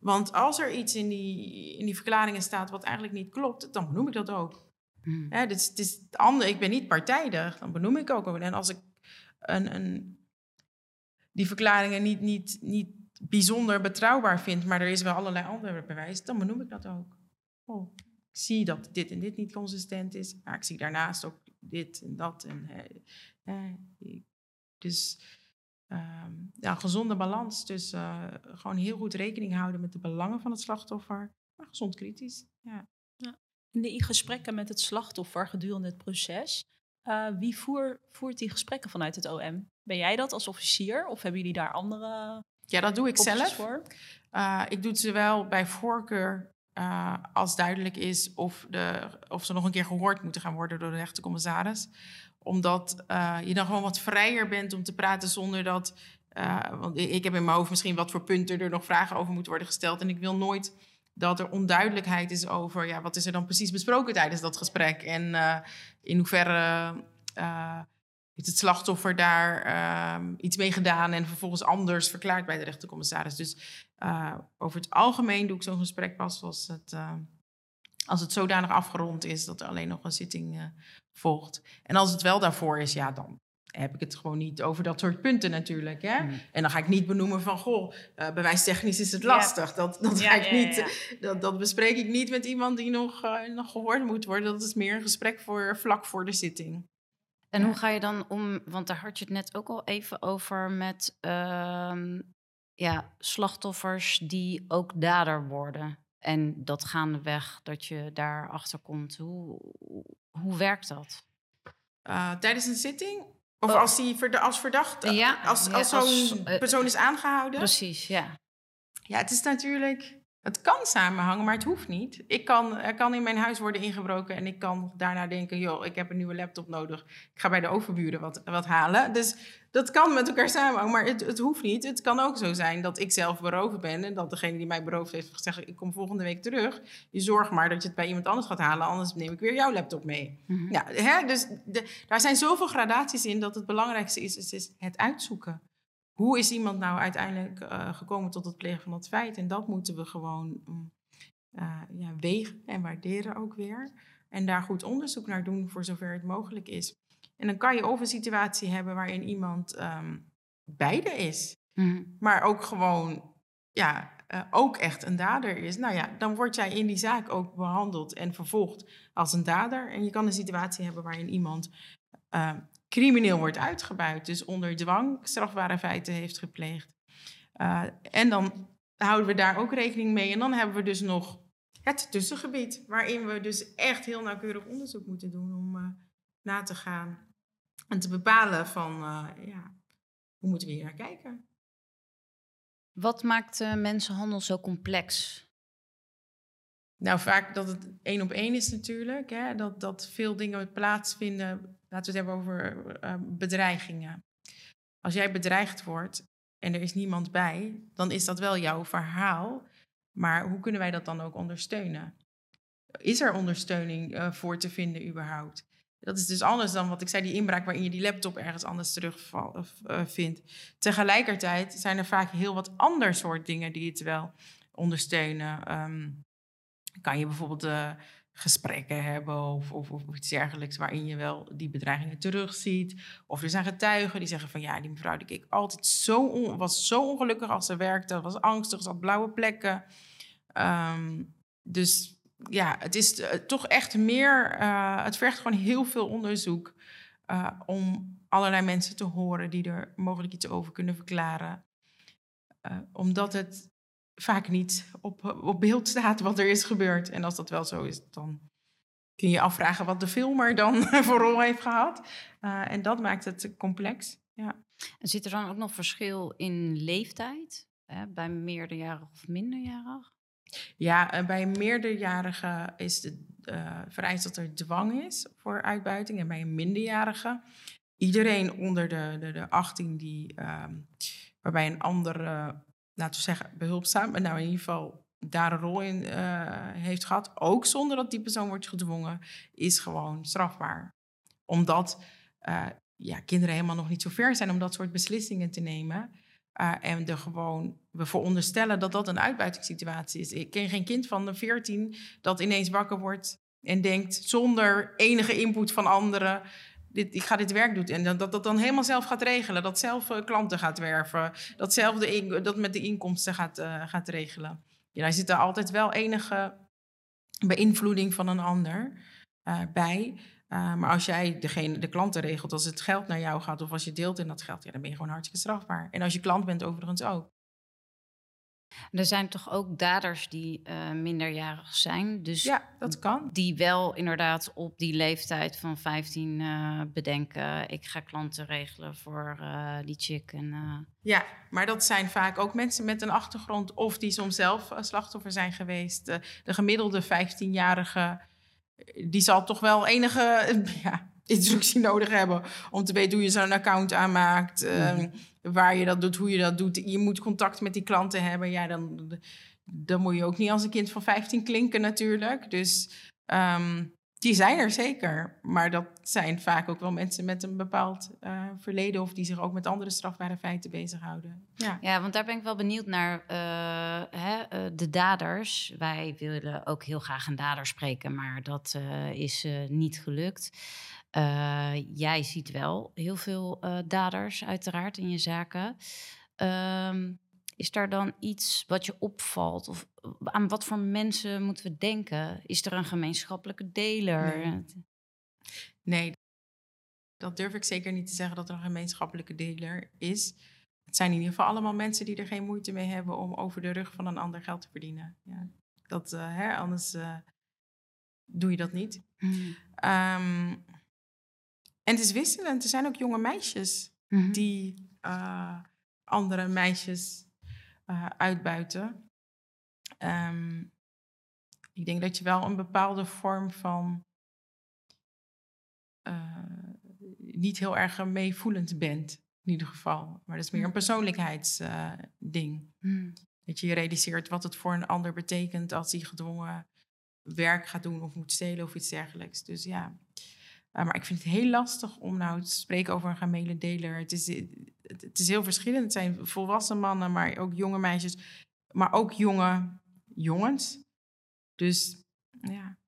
Want als er iets in die, in die verklaringen staat wat eigenlijk niet klopt, dan benoem ik dat ook. Mm. dus het is het andere, ik ben niet partijdig, dan benoem ik ook. En als ik een, een, die verklaringen niet, niet, niet bijzonder betrouwbaar vind, maar er is wel allerlei andere bewijs, dan benoem ik dat ook. Oh, ik zie dat dit en dit niet consistent is, maar ik zie daarnaast ook dit en dat. En, dus ehm, ja, een gezonde balans tussen uh, gewoon heel goed rekening houden met de belangen van het slachtoffer, maar gezond kritisch. Ja. ja. In de gesprekken met het slachtoffer gedurende het proces, uh, wie voer, voert die gesprekken vanuit het OM? Ben jij dat als officier of hebben jullie daar andere Ja, dat doe ik zelf. Voor? Uh, ik doe het zowel bij voorkeur uh, als duidelijk is of, de, of ze nog een keer gehoord moeten gaan worden door de rechtercommissaris. Omdat uh, je dan gewoon wat vrijer bent om te praten zonder dat. Uh, want ik heb in mijn hoofd misschien wat voor punten er nog vragen over moeten worden gesteld. En ik wil nooit dat er onduidelijkheid is over ja, wat is er dan precies besproken tijdens dat gesprek. En in hoeverre heeft het slachtoffer daar uh, iets mee gedaan en vervolgens anders verklaard bij de rechtercommissaris. Dus over het algemeen doe ik zo'n gesprek pas als het, als het zodanig afgerond is dat er alleen nog een zitting uh, volgt. En als het wel daarvoor is, ja, dan heb ik het gewoon niet over dat soort punten natuurlijk. Hè? Mm. En dan ga ik niet benoemen van, goh, bewijstechnisch is het lastig. Ja. Dat, dat, ga ik ja, niet, dat, dat bespreek ik niet met iemand die nog, nog gehoord moet worden. Dat is meer een gesprek voor vlak voor de zitting. En hoe ga je dan om, want daar had je het net ook al even over met uh, ja, slachtoffers die ook dader worden. En dat gaandeweg dat je daarachter komt. Hoe, hoe werkt dat? Uh, tijdens een zitting? Of oh. als, die als verdachte, ja, als, als zo'n uh, persoon is aangehouden? Precies, ja. Ja, het is natuurlijk het kan samenhangen, maar het hoeft niet. Ik kan, er kan in mijn huis worden ingebroken en ik kan daarna denken: joh, ik heb een nieuwe laptop nodig. Ik ga bij de overburen wat, wat halen. Dus dat kan met elkaar samenhangen, maar het, het hoeft niet. Het kan ook zo zijn dat ik zelf beroven ben en dat degene die mij beroofd heeft gezegd: ik kom volgende week terug. Je zorgt maar dat je het bij iemand anders gaat halen, anders neem ik weer jouw laptop mee. Mhm. ja, hè? Dus de, daar zijn zoveel gradaties in dat het belangrijkste is, is, is het uitzoeken hoe is iemand nou uiteindelijk uh, gekomen tot het plegen van dat feit? En dat moeten we gewoon uh, ja, wegen en waarderen ook weer. En daar goed onderzoek naar doen voor zover het mogelijk is. En dan kan je of een situatie hebben waarin iemand um, beide is, mm. maar ook gewoon, ja, uh, ook echt een dader is. Nou ja, dan word jij in die zaak ook behandeld en vervolgd als een dader. En je kan een situatie hebben waarin iemand crimineel wordt uitgebuit, dus onder dwang strafbare feiten heeft gepleegd. Uh, en dan houden we daar ook rekening mee. En dan hebben we dus nog het tussengebied, waarin we dus echt heel nauwkeurig onderzoek moeten doen om uh, na te gaan en te bepalen van, uh, ja, hoe moeten we hier naar kijken? Wat maakt mensenhandel zo complex? Nou, vaak dat het één op één is natuurlijk. Hè? Dat, dat veel dingen plaatsvinden. Laten we het hebben over uh, bedreigingen. Als jij bedreigd wordt en er is niemand bij, dan is dat wel jouw verhaal. Maar hoe kunnen wij dat dan ook ondersteunen? Is er ondersteuning uh, voor te vinden überhaupt? Dat is dus anders dan wat ik zei, die inbraak waarin je die laptop ergens anders terugvindt. Uh, vindt. Tegelijkertijd zijn er vaak heel wat ander soort dingen die het wel ondersteunen. Um, kan je bijvoorbeeld uh, gesprekken hebben of, of, iets dergelijks waarin je wel die bedreigingen terugziet. Of er zijn getuigen die zeggen van ja, die mevrouw die keek altijd zo was zo ongelukkig als ze werkte, was angstig, had blauwe plekken. Um, dus ja, het is uh, toch echt meer, uh, het vergt gewoon heel veel onderzoek om allerlei mensen te horen die er mogelijk iets over kunnen verklaren. omdat het vaak niet op, op beeld staat wat er is gebeurd. En als dat wel zo is, dan kun je afvragen wat de filmer dan voor rol heeft gehad. Uh, en dat maakt het complex. Ja. En zit er dan ook nog verschil in leeftijd? Hè, bij meerderjarig of minderjarig? Ja, uh, bij meerderjarigen is het uh, vereist dat er dwang is voor uitbuiting. En bij een minderjarige, iedereen onder de, de, de 18 die, uh, waarbij een andere, laten we zeggen, behulpzaam, nou in ieder geval daar een rol in uh, heeft gehad, ook zonder dat die persoon wordt gedwongen, is gewoon strafbaar. Omdat uh, ja, kinderen helemaal nog niet zo ver zijn om dat soort beslissingen te nemen. Uh, en er gewoon, we veronderstellen dat dat een uitbuitingssituatie is. Ik ken geen kind van de 14 dat ineens wakker wordt en denkt zonder enige input van anderen. Dit, ik ga dit werk doen. En dat, dat dan helemaal zelf gaat regelen. Dat zelf uh, klanten gaat werven. Dat zelf dat met de inkomsten gaat, uh, gaat regelen. Ja, daar zit er altijd wel enige beïnvloeding van een ander uh, bij. Maar als jij degene, de klanten regelt, als het geld naar jou gaat of als je deelt in dat geld, ja, dan ben je gewoon hartstikke strafbaar. En als je klant bent, overigens ook. Er zijn toch ook daders die uh, minderjarig zijn. Dus ja, dat kan. Die wel inderdaad op die leeftijd van 15 uh, bedenken: ik ga klanten regelen voor uh, die chick. En, Ja, maar dat zijn vaak ook mensen met een achtergrond of die soms zelf slachtoffer zijn geweest. de gemiddelde 15-jarige, die zal toch wel enige ja, instructie nodig hebben om te weten hoe je zo'n account aanmaakt. Mm waar je dat doet, hoe je dat doet. Je moet contact met die klanten hebben. Ja, dan, dan moet je ook niet als een kind van 15 klinken natuurlijk. Dus um, die zijn er zeker. Maar dat zijn vaak ook wel mensen met een bepaald uh, verleden... of die zich ook met andere strafbare feiten bezighouden. Ja, ja want daar ben ik wel benieuwd naar uh, hè, uh, de daders. Wij willen ook heel graag een dader spreken, maar dat is niet gelukt. Uh, jij ziet wel heel veel uh, daders, uiteraard, in je zaken. Um, is daar dan iets wat je opvalt? Of aan wat voor mensen moeten we denken? Is er een gemeenschappelijke deler? Nee. nee, dat durf ik zeker niet te zeggen dat er een gemeenschappelijke deler is. Het zijn in ieder geval allemaal mensen die er geen moeite mee hebben om over de rug van een ander geld te verdienen. Ja, dat, uh, hè, anders doe je dat niet. Mm. Um, en het is wisselend. Er zijn ook jonge meisjes mm -hmm. die uh, andere meisjes uh, uitbuiten. Um, ik denk dat je wel een bepaalde vorm van uh, niet heel erg meevoelend bent, in ieder geval. Maar dat is meer een persoonlijkheidsding. Mm. Dat je je realiseert wat het voor een ander betekent als hij gedwongen werk gaat doen of moet stelen of iets dergelijks. Dus ja. Uh, maar ik vind het heel lastig om nou te spreken over een gemene deler. Het is, het is heel verschillend. Het zijn volwassen mannen, maar ook jonge meisjes. Maar ook jonge jongens. Dus ja.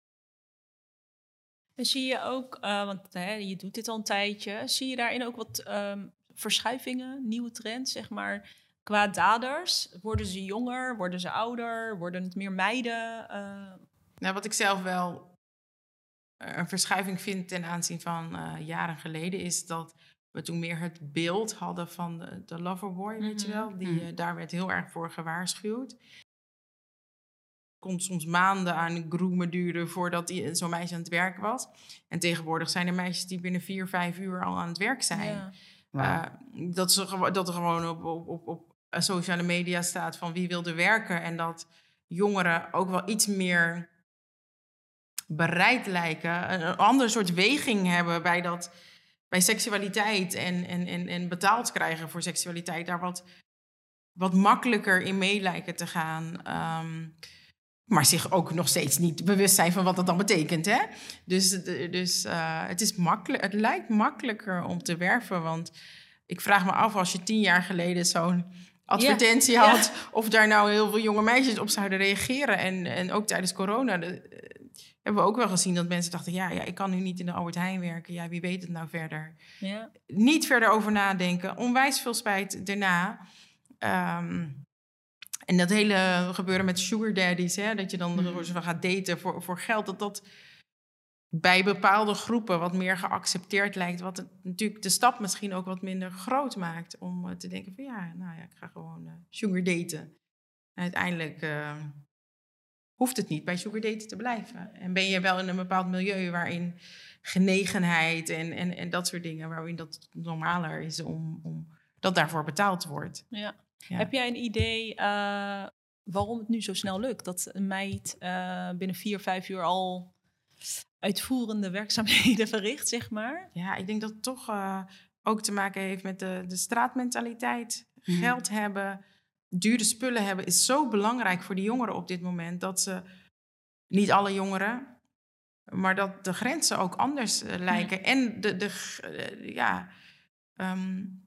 En zie je ook, uh, want hè, je doet dit al een tijdje, zie je daarin ook wat um, verschuivingen, nieuwe trends, zeg maar, qua daders? Worden ze jonger, worden ze ouder, worden het meer meiden? Uh... Nou, wat ik zelf wel een verschuiving vind ten aanzien van uh, jaren geleden, is dat we toen meer het beeld hadden van de, de loverboy, mm -hmm. weet je wel. Die, uh, daar werd heel erg voor gewaarschuwd. kon soms maanden aan groomen duren voordat zo'n meisje aan het werk was. En tegenwoordig zijn er meisjes die binnen vier, vijf uur al aan het werk zijn. Ja. Uh, dat, ze, dat er gewoon op, op, op, op sociale media staat van wie wilde werken. En dat jongeren ook wel iets meer bereid lijken, een ander soort weging hebben bij, dat, bij seksualiteit en, en, en, en betaald krijgen voor seksualiteit, daar wat, wat makkelijker in mee lijken te gaan. Um, maar zich ook nog steeds niet bewust zijn van wat dat dan betekent. Hè? Dus, dus uh, het, is makkelijk, het lijkt makkelijker om te werven. Want ik vraag me af, als je tien jaar geleden zo'n advertentie had... Of daar nou heel veel jonge meisjes op zouden reageren. En, en ook tijdens corona... De, hebben we ook wel gezien dat mensen dachten: ja, ja, ik kan nu niet in de Albert Heijn werken. Ja, wie weet het nou verder? Ja. Niet verder over nadenken. Onwijs veel spijt daarna. Um, en dat hele gebeuren met sugar daddies, hè, dat je dan mm. gaat daten voor, voor geld, dat dat bij bepaalde groepen wat meer geaccepteerd lijkt. Wat het, natuurlijk de stap misschien ook wat minder groot maakt om te denken van ja, nou ja, ik ga gewoon uh, sugar daten. uiteindelijk uh, hoeft het niet bij sugar daten te blijven. En ben je wel in een bepaald milieu waarin genegenheid en, en, en dat soort dingen, waarin dat normaler is om, om dat daarvoor betaald wordt. Ja. Heb jij een idee uh, waarom het nu zo snel lukt? Dat een meid uh, binnen vier, vijf uur al uitvoerende werkzaamheden verricht, zeg maar? Ja, ik denk dat het toch uh, ook te maken heeft met de, de straatmentaliteit. Mm. Geld hebben, dure spullen hebben is zo belangrijk voor de jongeren op dit moment dat ze, niet alle jongeren, maar dat de grenzen ook anders uh, lijken. Ja. En de, de uh, ja, um,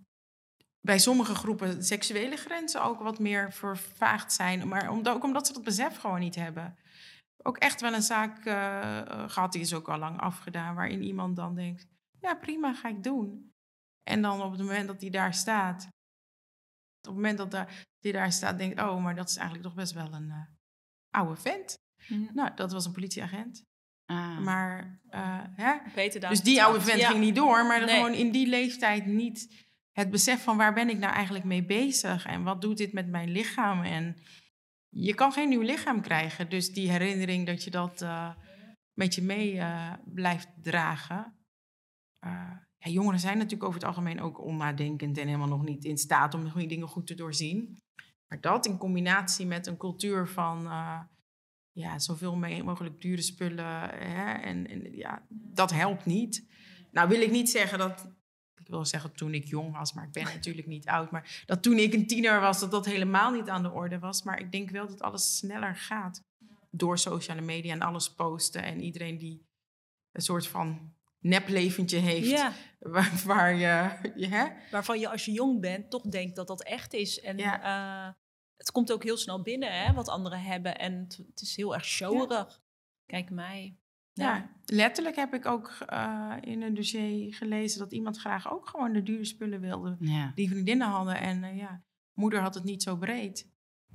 bij sommige groepen seksuele grenzen ook wat meer vervaagd zijn. Maar omdat, ook omdat ze dat besef gewoon niet hebben. Ook echt wel een zaak uh, gehad, die is ook al lang afgedaan, waarin iemand dan denkt: ja, prima, ga ik doen. En dan op het moment dat hij daar staat, op het moment dat hij daar staat, denkt: oh, maar dat is eigenlijk toch best wel een uh, oude vent. Mm. Nou, dat was een politieagent. Ah. Maar, uh, hè? dus die oude vent ja. ging niet door, maar nee. gewoon in die leeftijd niet het besef van waar ben ik nou eigenlijk mee bezig en wat doet dit met mijn lichaam. En je kan geen nieuw lichaam krijgen, dus die herinnering dat je dat uh, met je mee blijft dragen. Ja, jongeren zijn natuurlijk over het algemeen ook onnadenkend en helemaal nog niet in staat om die dingen goed te doorzien. Maar dat in combinatie met een cultuur van ja, zoveel mogelijk dure spullen. Hè, en, en ja, dat helpt niet. Nou wil ik niet zeggen dat ik wil zeggen toen ik jong was, maar ik ben natuurlijk niet oud. Maar dat toen ik een tiener was, dat dat helemaal niet aan de orde was. Maar ik denk wel dat alles sneller gaat door sociale media en alles posten. En iedereen die een soort van nepleventje heeft. Ja. Waar, waar je, je hè? Waarvan je als je jong bent toch denkt dat dat echt is. En ja. uh, het komt ook heel snel binnen, hè, wat anderen hebben. En het, het is heel erg showerig. Ja. Kijk mij. Ja. ja. letterlijk heb ik ook uh, in een dossier gelezen dat iemand graag ook gewoon de dure spullen wilde. Ja. Die vriendinnen hadden. En uh, ja, moeder had het niet zo breed.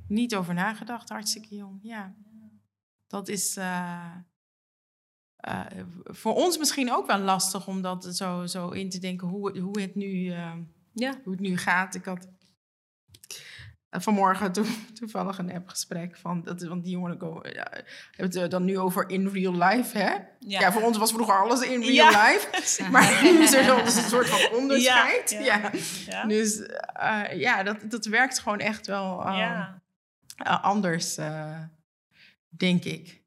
Niet over nagedacht, hartstikke jong. Ja. Dat is uh, voor ons misschien ook wel lastig om dat zo, zo in te denken hoe, hoe, het nu, ja. hoe het nu gaat. Ik had vanmorgen to, toevallig een appgesprek van dat, want die jongen ja, hebben het dan nu over in real life, hè? Ja. ja voor ons was vroeger alles in real life, maar nu is er dus een soort van onderscheid. Ja. Dus ja, dat, dat werkt gewoon echt wel uh, anders, eh, denk ik.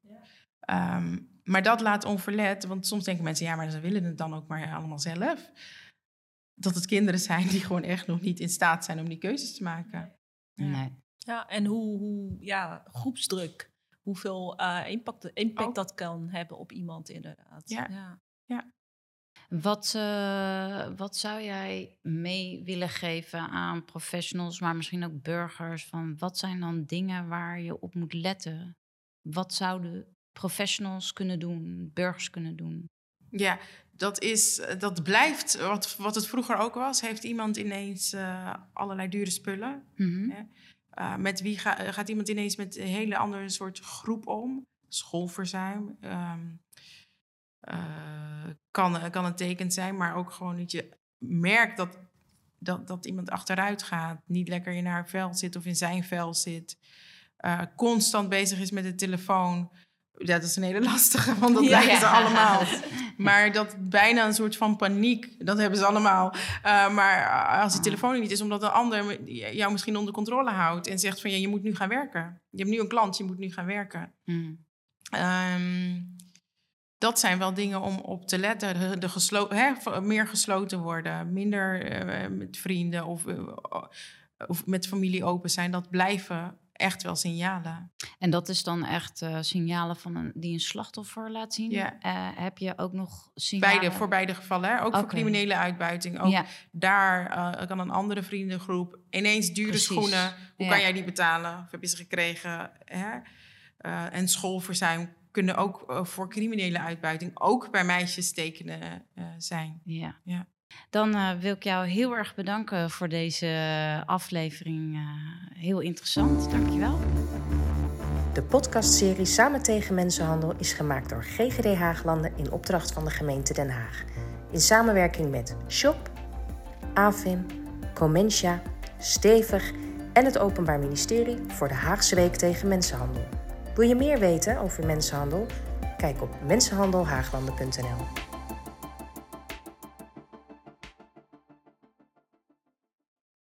Um, maar dat laat onverlet, want soms denken mensen, ja, maar ze willen het dan ook maar allemaal zelf. Dat het kinderen zijn die gewoon echt nog niet in staat zijn om die keuzes te maken. Ja. Nee. Ja, en hoe, hoe ja, groepsdruk, hoeveel uh, impact, impact oh. dat kan hebben op iemand inderdaad. Ja. ja. ja. Wat, uh, wat zou jij mee willen geven aan professionals, maar misschien ook burgers? Van wat zijn dan dingen waar je op moet letten? Wat zouden professionals kunnen doen, burgers kunnen doen? Ja, dat, is, dat blijft wat, wat het vroeger ook was. Heeft iemand ineens uh, allerlei dure spullen? Mm -hmm. uh, met wie ga, gaat iemand ineens met een hele andere soort groep om? Schoolverzuim. Um, uh, kan, kan een teken zijn, maar ook gewoon dat je merkt dat, dat, dat iemand achteruit gaat. Niet lekker in haar vel zit of in zijn vel zit. constant bezig is met de telefoon ja, dat is een hele lastige, want dat ja, lijken ze allemaal. Maar dat bijna een soort van paniek, dat hebben ze allemaal. Uh, maar als die telefoon niet is, omdat een ander jou misschien onder controle houdt en zegt van ja, je moet nu gaan werken. Je hebt nu een klant, je moet nu gaan werken. Mm. Um, dat zijn wel dingen om op te letten. De, de geslo hè, meer gesloten worden, minder uh, met vrienden of, uh, of met familie open zijn. Dat blijven echt wel signalen. En dat is dan echt uh, signalen van een, die een slachtoffer laat zien? Ja. Uh, heb je ook nog signalen? Beide, voor beide gevallen. Hè? Ook okay. voor criminele uitbuiting. Ook ja. daar uh, kan een andere vriendengroep ineens dure Precies. schoenen. Hoe ja. kan jij die betalen? Of heb je ze gekregen? Hè? en schoolverzuim kunnen ook voor criminele uitbuiting ook bij meisjes tekenen zijn. Ja. ja. Dan uh, wil ik jou heel erg bedanken voor deze aflevering. Uh, heel interessant, dankjewel. De podcastserie Samen tegen Mensenhandel is gemaakt door GGD Haaglanden in opdracht van de gemeente Den Haag. In samenwerking met Shop, Avim, Comentia, Stevig en het Openbaar Ministerie voor de Haagse Week tegen Mensenhandel. Wil je meer weten over mensenhandel? Kijk op mensenhandelhaaglanden.nl.